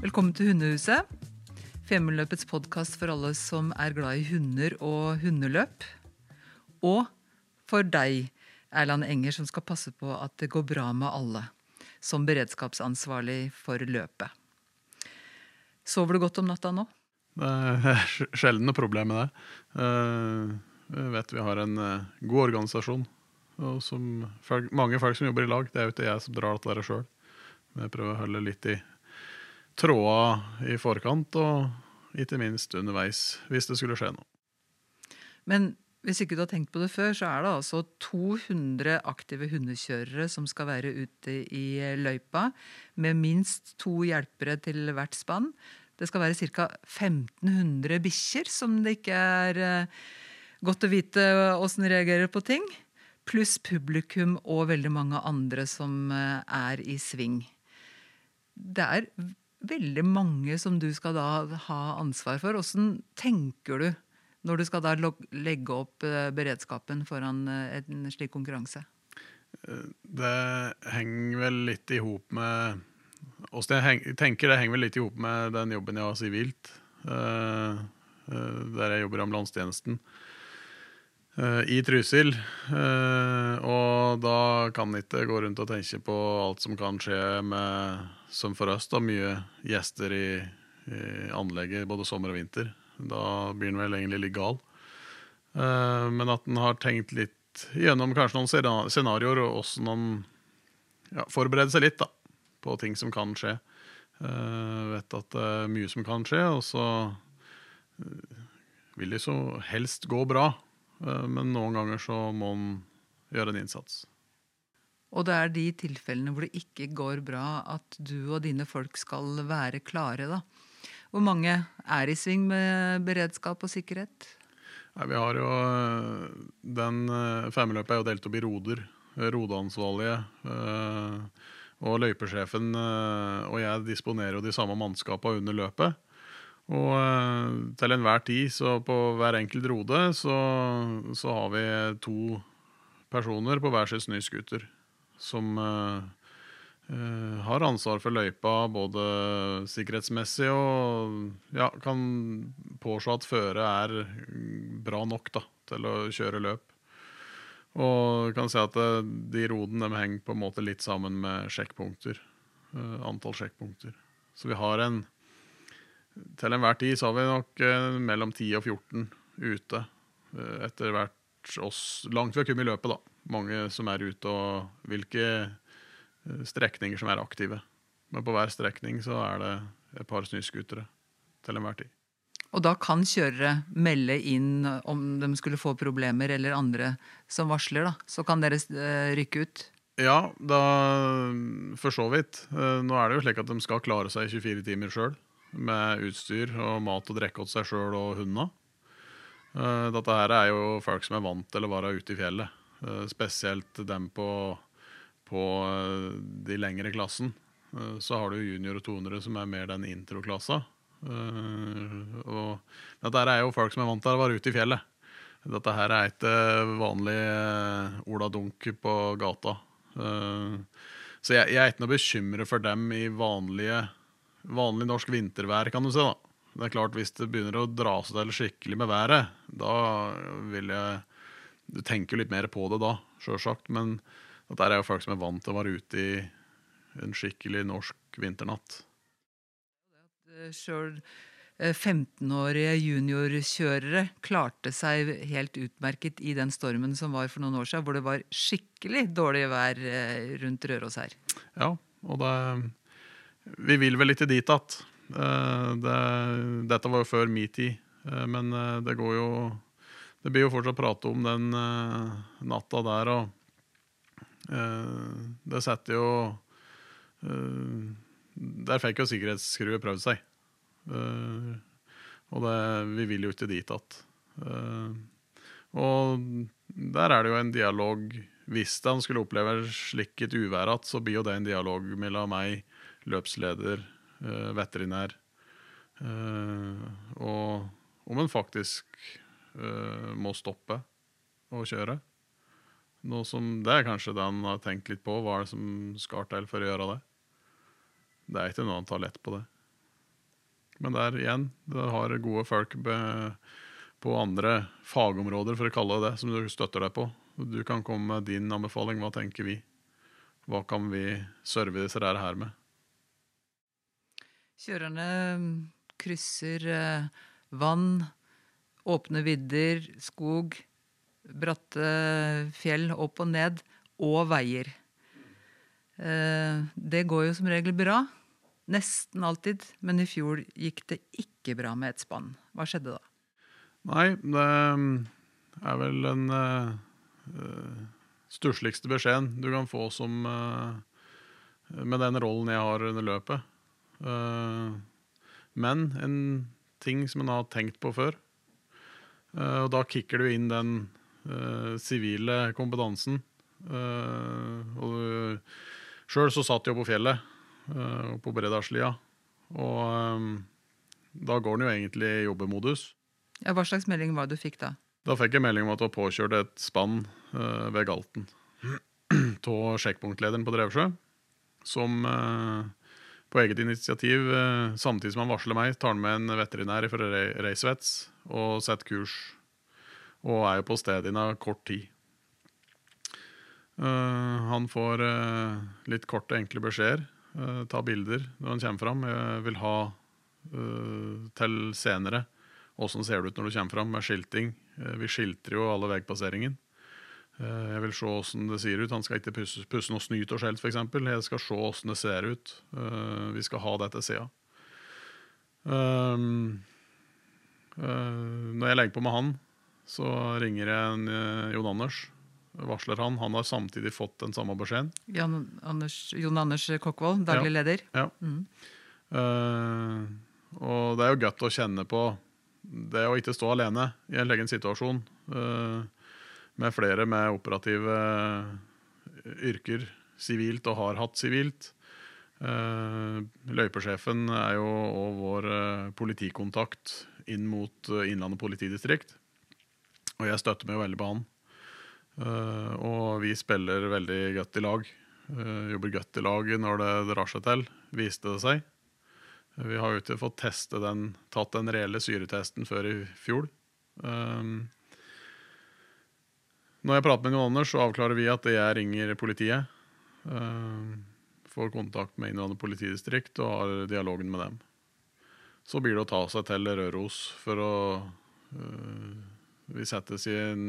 Velkommen til Hundehuset. Femundløpets podkast for alle som er glad i hunder og hundeløp. Og for deg, Erland Enger, som skal passe på at det går bra med alle. Som beredskapsansvarlig for løpet. Sover du godt om natta nå? Det er sjelden noe problem med det. Eh, jeg vet vi har en eh, god organisasjon. Og som mange folk som jobber i lag. Det er jo ikke jeg som drar dette sjøl. Jeg prøver å holde litt i tråda i forkant, og ikke minst underveis, hvis det skulle skje noe. Men hvis ikke du har tenkt på det før, så er det altså 200 aktive hundekjørere som skal være ute i løypa, med minst to hjelpere til hvert spann. Det skal være ca. 1500 bikkjer, som det ikke er eh, godt å vite åssen reagerer på ting. Pluss publikum og veldig mange andre som eh, er i sving. Det er veldig mange som du skal da ha ansvar for. Åssen tenker du når du skal da legge opp eh, beredskapen foran eh, en slik konkurranse? Det henger vel litt i hop med Jeg tenker det henger vel litt i hop med den jobben jeg har sivilt. Der jeg jobber i ambulansetjenesten i Trysil. Og da kan en ikke gå rundt og tenke på alt som kan skje med som for oss, da, mye gjester i, i anlegget både sommer og vinter. Da blir en vel egentlig litt gal. Uh, men at en har tenkt litt gjennom kanskje noen scenarioer, og åssen en ja, forbereder seg litt da, på ting som kan skje. Vet at det er mye som kan skje, og så vil det så helst gå bra. Men noen ganger så må en gjøre en innsats. Og det er de tilfellene hvor det ikke går bra, at du og dine folk skal være klare, da. Hvor mange er i sving med beredskap og sikkerhet? Nei, vi har jo eh, Den eh, femmeløpet er jo delt opp i roder. Rodeansvarlige. Eh, og løypesjefen og jeg disponerer jo de samme mannskapene under løpet. Og til enhver tid, så på hver enkelt rode, så, så har vi to personer på hver sin snøscooter som uh, uh, har ansvar for løypa både sikkerhetsmessig og ja, kan påse at føret er bra nok da, til å kjøre løp. Og kan si at uh, de rodene de henger på en måte litt sammen med sjekkpunkter. antall sjekkpunkter. Så vi har en Til enhver tid så har vi nok mellom 10 og 14 ute etter hvert oss langt vi har kommet i løpet, da mange som er ute, og hvilke eh, strekninger som er aktive. Men på hver strekning så er det et par snøscootere til enhver tid. Og da kan kjørere melde inn om de skulle få problemer, eller andre som varsler, da. Så kan dere eh, rykke ut? Ja, da for så vidt. Eh, nå er det jo slik at de skal klare seg i 24 timer sjøl. Med utstyr og mat og drikke til seg sjøl og hundene. Dette her er jo folk som er vant til å være ute i fjellet. Eh, spesielt dem på, på eh, de lengre klassen. Eh, så har du junior og 200 som er mer den introklassa. Og dette er jo folk som er vant til å være ute i fjellet. Dette her er ikke vanlig Ola Dunk på gata. Så jeg, jeg er ikke noe bekymret for dem i vanlige, vanlig norsk vintervær, kan du si. da. Det er klart Hvis det begynner å dra seg til skikkelig med været, da vil jeg du tenker litt mer på det da, sjølsagt. Men dette er jo folk som er vant til å være ute i en skikkelig norsk vinternatt. Sjøl 15-årige eh, juniorkjørere klarte seg helt utmerket i den stormen som var for noen år siden, hvor det var skikkelig dårlig vær eh, rundt Røros her. Ja, og det Vi vil vel ikke dit at Eh, det, dette var jo før min tid, men det går jo det blir jo fortsatt prate om den natta der, og det setter jo Der fikk jo sikkerhetsskruet prøvd seg. og det, vi vil jo ikke dit at og der er det jo en dialog Hvis han skulle oppleve slik et uvær igjen, så blir jo det en dialog mellom meg, løpsleder, veterinær, og om en faktisk uh, må stoppe. å kjøre. Noe som, det er kanskje det han har tenkt litt på. Hva er det som skal til for å gjøre det? Det er ikke noe han tar lett på det. Men der igjen, det har gode folk på andre fagområder, for å kalle det det, som du støtter deg på. Du kan komme med din anbefaling. Hva tenker vi? Hva kan vi serve disse her med? Kjørerne krysser eh, vann, åpne vidder, skog, bratte fjell opp og ned, og veier. Eh, det går jo som regel bra. Nesten alltid. Men i fjor gikk det ikke bra med et spann. Hva skjedde da? Nei, det er vel den uh, stussligste beskjeden du kan få som uh, med den rollen jeg har under løpet. Uh, men en ting som en har tenkt på før. og da kicker du inn den sivile kompetansen. og Sjøl så satt jeg på fjellet på Bredalslia. Og da går den jo egentlig i jobbemodus. Ja, Hva slags melding var det du fikk da? Da fikk jeg melding om at det var påkjørt et spann ved Galten. Av sjekkpunktlederen på Drevsjø, som uh, på eget initiativ, samtidig som han varsler meg, tar han med en veterinær fra Reisvets og setter kurs. Og er jo på stedet innen kort tid. han får litt korte, enkle beskjeder ta bilder når han kommer fram. Jeg vil ha til senere åssen ser det ut når du kommer fram med skilting. Vi skilter jo alle veipasseringen. Jeg vil se åssen det ser ut. Han skal ikke pusse, pusse noe snyt og skjelt, f.eks. Jeg skal se åssen det ser ut. Vi skal ha det til sida. Når jeg legger på med han, så ringer jeg en Jon Anders varsler han. Han har samtidig fått den samme beskjeden. Jan Anders, Jon Anders Kokkvold, daglig ja. leder. Ja. Mm. Uh, og det er jo godt å kjenne på det å ikke stå alene i en egen situasjon uh, med flere med operative yrker sivilt og har hatt sivilt. Uh, løypesjefen er jo òg vår politikontakt inn mot Innlandet politidistrikt. Og jeg støtter meg jo veldig på han. Og vi spiller veldig godt i lag. Jobber godt i lag når det drar seg til, viste det seg. Vi har jo ikke fått teste den, tatt den reelle syretesten før i fjor. Når jeg prater med noen Anders, så avklarer vi at jeg ringer politiet. får kontakt med Innlandet politidistrikt og har dialogen med dem. Så blir det å ta seg til Røros for å Vi settes i en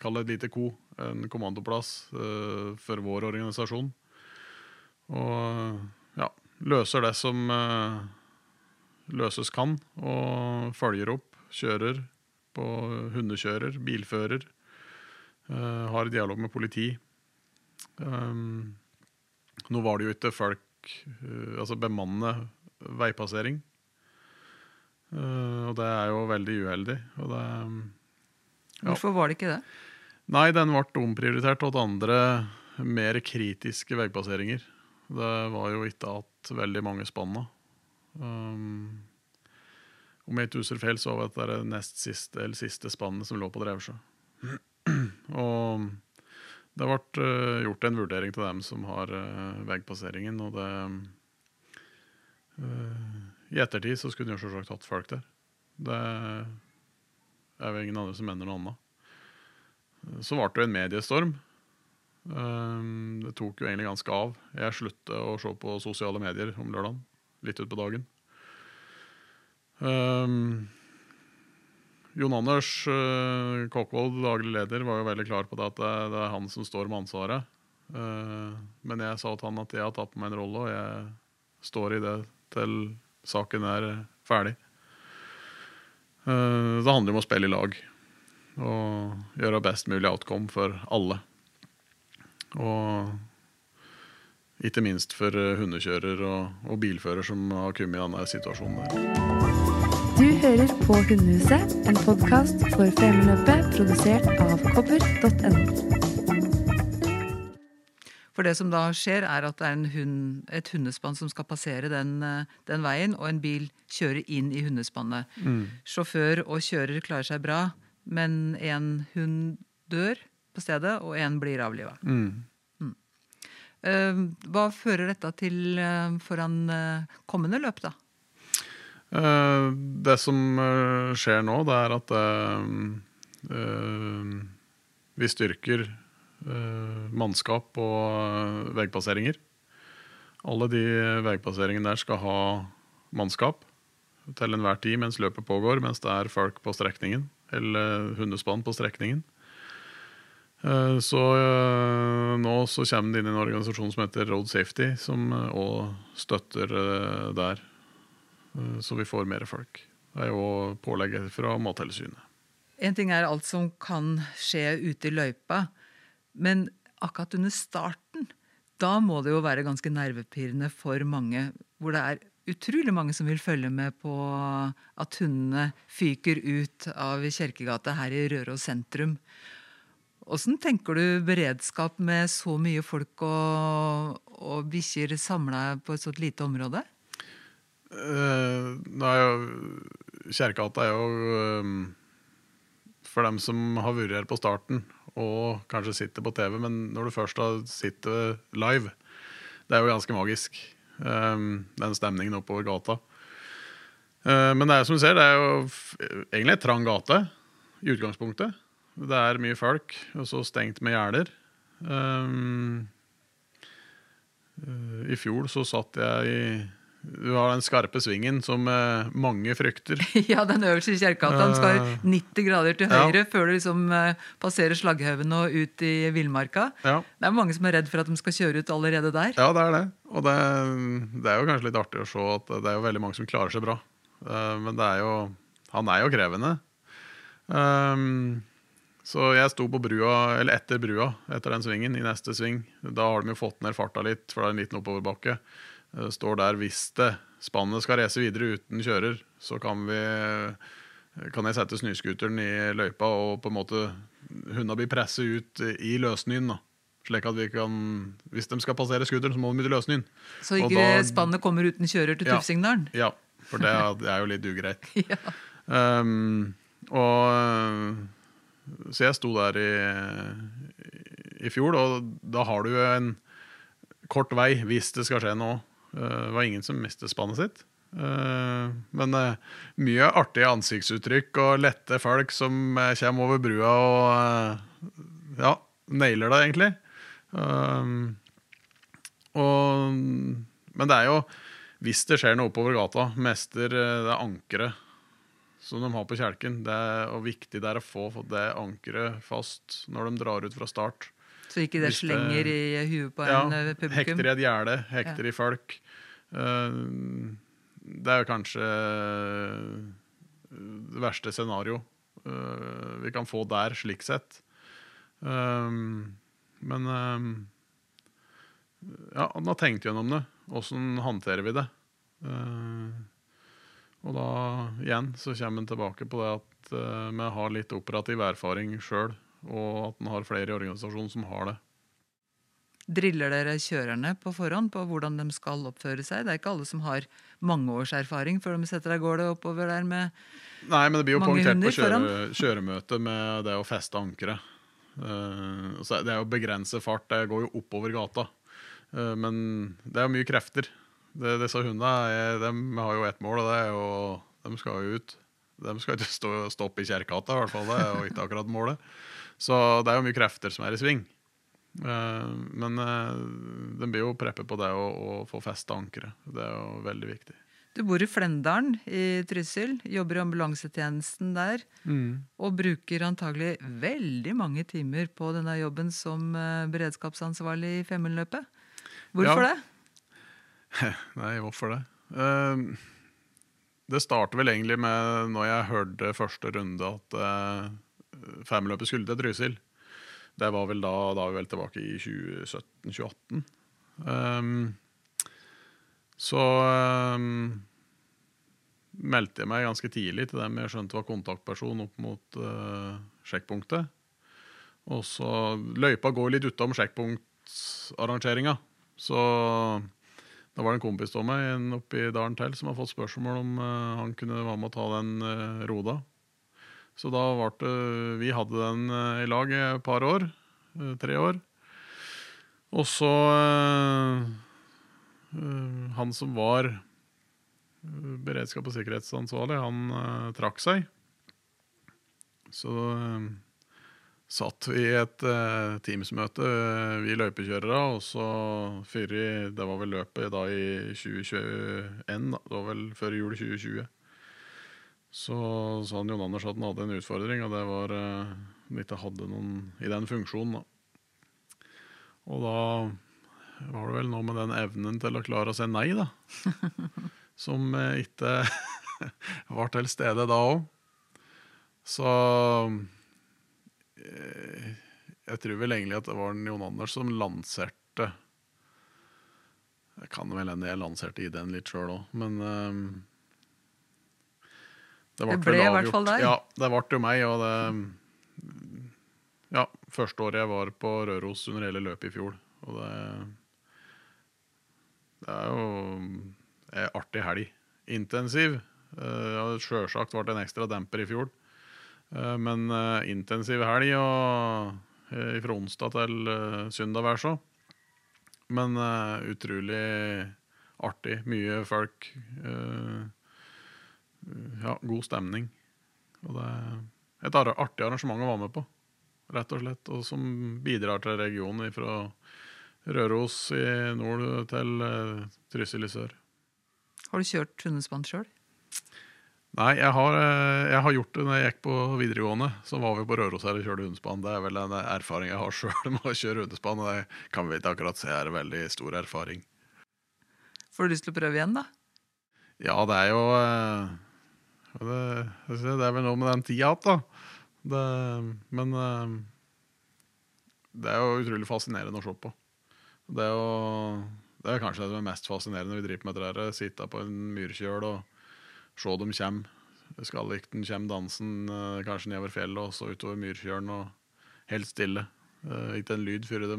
kall det et lite ko, en kommandoplass uh, for vår organisasjon. Og ja, løser det som uh, løses kan, og følger opp, kjører på hundekjører, bilfører. Uh, har dialog med politi. Um, nå var det jo ikke folk Altså bemanne veipassering. og det er jo veldig uheldig. Det Hvorfor var det ikke det? Nei, den ble omprioritert til andre mer kritiske veipasseringer. Det var jo ikke at veldig mange spanna. Um, om jeg ikke husker feil, så var det det nest siste eller siste spannet som lå på Drevsjø. og det ble uh, gjort en vurdering til dem som har uh, veipasseringen, og det uh, I ettertid så skulle de jo selvsagt hatt folk der. Det er jo ingen andre som mener noe annet. Så ble det en mediestorm. Det tok jo egentlig ganske av. Jeg sluttet å se på sosiale medier om lørdagen. Litt utpå dagen. Um, Jon Anders uh, Kokkvold, daglig leder, var jo veldig klar på det at det, det er han som står med ansvaret. Uh, men jeg sa til han at jeg har tatt på meg en rolle, og jeg står i det til saken er ferdig. Uh, det handler om å spille i lag og gjøre best mulig outcome for alle. Og ikke minst for eh, hundekjører og, og bilfører som har kommet i denne situasjonen der. Du hører på Hundehuset, en podkast for Femundløpet produsert av kobber.no. For det som da skjer, er at det er hund, et hundespann som skal passere den, eh, den, veien, og en bil kjører inn i hundespannet. Mm. Sjåfør og kjører klarer seg bra, men en hund dør på stedet, og én blir avliva. Mm. Mm. hva fører dette til eh, foran eh, kommende løp, da? Eh, det som eh, skjer nå, det er at eh, vi styrker mannskap og veipasseringer. Alle de veipasseringene der skal ha mannskap til enhver tid mens løpet pågår, mens det er folk på strekningen, eller hundespann på strekningen. Så nå så kommer det inn en organisasjon som heter Road Safety, som òg støtter der. Eh, Så vi får mer folk. Det er jo pålegget fra Mattilsynet. En ting er alt som kan skje ute i løypa, men akkurat under starten, da må det jo være ganske nervepirrende for mange, hvor det er utrolig mange som vil følge med på at hundene fyker ut av Kjerkegata her i Røros sentrum. Åssen tenker du beredskap med så mye folk og, og bikkjer samla på et så lite område? Eh, Nå er jo Kjerkegata er jo eh, for dem som har vært her på starten og kanskje sitter på TV, men når du først har sittet live, det er jo ganske magisk. Um, Den stemningen oppover gata. Uh, Men det er som du ser, det er jo egentlig en trang gate i utgangspunktet. Det er mye folk, og så stengt med gjerder. Um, uh, I fjor så satt jeg i Du har den skarpe svingen som eh, mange frykter. Ja, den øverste Kjerkegata. Den skal 90 grader til Ja. høyre før du liksom eh, passerer Slagghaugen og ut i villmarka. Ja, Det er mange som er redd for at de skal kjøre ut allerede der. ja det er det. Og det, det er jo kanskje litt artig å se at det er jo veldig mange som klarer seg bra. Uh, Men det er jo Han er jo krevende. Um, så jeg sto på brua, eller etter brua, etter den svingen, i neste sving. Da har de jo fått ned farta litt, for det er en liten oppoverbakke. Eh, Står der hvis det spannet skal race videre uten kjører, så kan vi kan jeg sette snøscooteren i løypa og på en måte Hundene blir presset ut i løssnøen. Slik at vi kan Hvis de skal passere scooteren, så må de ut i løssnøen. Så ikke da- spannet kommer uten kjører til Ja. Tufsingdalen. Ja, for det er, det er jo litt ugreit. Ja. Um, og Så jeg sto der i, i fjor, og da har du en kort vei hvis det skal skje noe. Uh, det var ingen som mistet spannet sitt. Uh, men uh, mye artige ansiktsuttrykk og lette folk som kommer over brua og ja, nailer det, egentlig. Og, men det er jo Hvis det skjer noe oppover gata, mester det ankeret som de har på kjelken. Det er og viktig det er å få det ankeret fast når de drar ut fra start. Så ikke det det- slenger i huet på Ja, en eh, publikum. hekter i et gjerde, hekter i folk. Eh, det er jo kanskje det verste scenario eh, vi kan få der, slik sett. Um, men um, ja, han tenkte tenkt gjennom det. Åssen håndterer vi det? Eh, og da igjen så kommer en tilbake på det at eh, vi har litt operativ erfaring sjøl, og at en har flere i organisasjonen som har det. Driller dere kjørerne på forhånd på hvordan de skal oppføre seg? Det er ikke alle som har mange års erfaring før de setter av gårde oppover der med Nei, men det blir jo poengtert på kjøre, kjøremøte med det å feste ankeret. Uh, det er jo begrenset fart, det går jo oppover gata. Uh, men det er mye krefter. Det, disse hundene er, de har jo ett mål, og det er jo De skal jo ut. De skal ikke stå, stoppe i Kjerkegata, i hvert fall. Det er jo ikke akkurat målet. Så det er jo mye krefter som er i sving. Eh, men den blir jo preppet på det å, å få feste ankeret. Det er jo veldig viktig. Du bor i Flendalen i Trysil, jobber i ambulansetjenesten der. Og bruker antagelig veldig mange timer på denne jobben som eh, beredskapsansvarlig i Femundløpet. Hvorfor Ja. det? Nei, hvorfor det? Eh, det starter vel egentlig med når jeg hørte første runde at uh, femmeløpet skulle til Trysil. Det var vel da, da var vi vel tilbake i 2017-2018. Um, så um, meldte jeg meg ganske tidlig til dem jeg skjønte var kontaktperson opp mot uh, sjekkpunktet. Og så Løypa går litt utom sjekkpunktarrangeringa. Så da var det en kompis av meg en oppe dalen til som har fått spørsmål om uh, han kunne være med å ta den uh, roda. Så da ble det Vi hadde den eh, i lag et par år. eh, Tre år. Og så eh, Han som var beredskap- og sikkerhetsansvarlig, han trakk seg. Så satt vi i et uh, Teams-møte, vi løypekjørere, og så før i Det var vel løpet da i 2021, da. Det var vel før jul 2020. Så sa han Jon Anders at han hadde en utfordring, og det var uh, han ikke hadde noen i den funksjonen. da. Og da var det vel noe med den evnen til å klare å si nei, da. Som eh, ikke var til stede da òg. Så eh, jeg tror vel egentlig at det var Jon Anders som lanserte Jeg kan vel hende jeg lanserte ideen litt sjøl òg, men eh, Det ble ble i hvert fall deg. Ja, det ble jo meg, og det Ja, første året jeg var på Røros under hele løpet i fjor, og det Det er jo en artig helg. Intensiv. Uh, Sjølsagt ble det en ekstra demper i fjor. Eh, men eh, intensiv helg og uh, fra onsdag til søndag hver så. Men utrolig artig. Mye folk. Ja, god stemning. Og det er et artig arrangement å være med på, rett og slett. Og som bidrar til regionen fra Røros i nord til uh, Trysil i sør. Har du kjørt hundespann sjøl? Nei, jeg har, eh, jeg har gjort det når jeg gikk på videregående. Så var vi på Røros her og kjørte hundespann. Det er vel en erfaring jeg har sjøl med å kjøre hundespann. Og det kan vi ikke akkurat se er en veldig stor erfaring. Får du lyst til å prøve igjen, da? Ja, det er jo eh, det, det er vel noe med den tida da. Det, men eh, det er jo utrolig fascinerende å se på. Det er jo det er kanskje det som er mest fascinerende vi driver med dette. her, Sitte på en myrkjøl og se dem komme. Skallikten kommer dansen eh, kanskje nedover fjellet og så utover myrkjølen og helt stille. Eh, ikke en lyd før de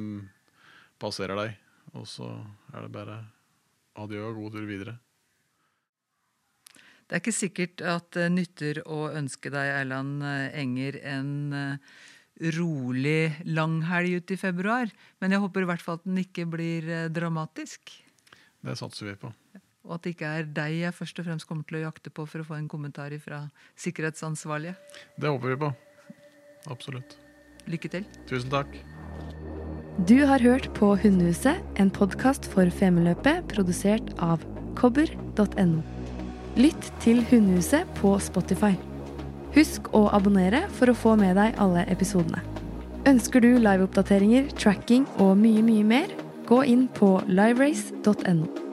passerer deg. Og så er det bare adjø og god tur videre. Det er ikke sikkert at det nytter å ønske deg, Erland eh, Enger, en eh, rolig langhelg ut i februar. Men jeg håper i hvert fall at den ikke blir eh, dramatisk. Det satser vi på. Og at det ikke er deg jeg først og fremst kommer til å jakte på for å få en kommentar fra sikkerhetsansvarlige. Det håper vi på. Absolutt. Lykke til. Tusen takk. Du har hørt på Hundehuset, en podkast for Femundløpet produsert av kobber.no. Lytt til Hundehuset på Spotify. Husk å abonnere for å få med deg alle episodene. Ønsker du liveoppdateringer, tracking og mye, mye mer, gå inn på liverace.no.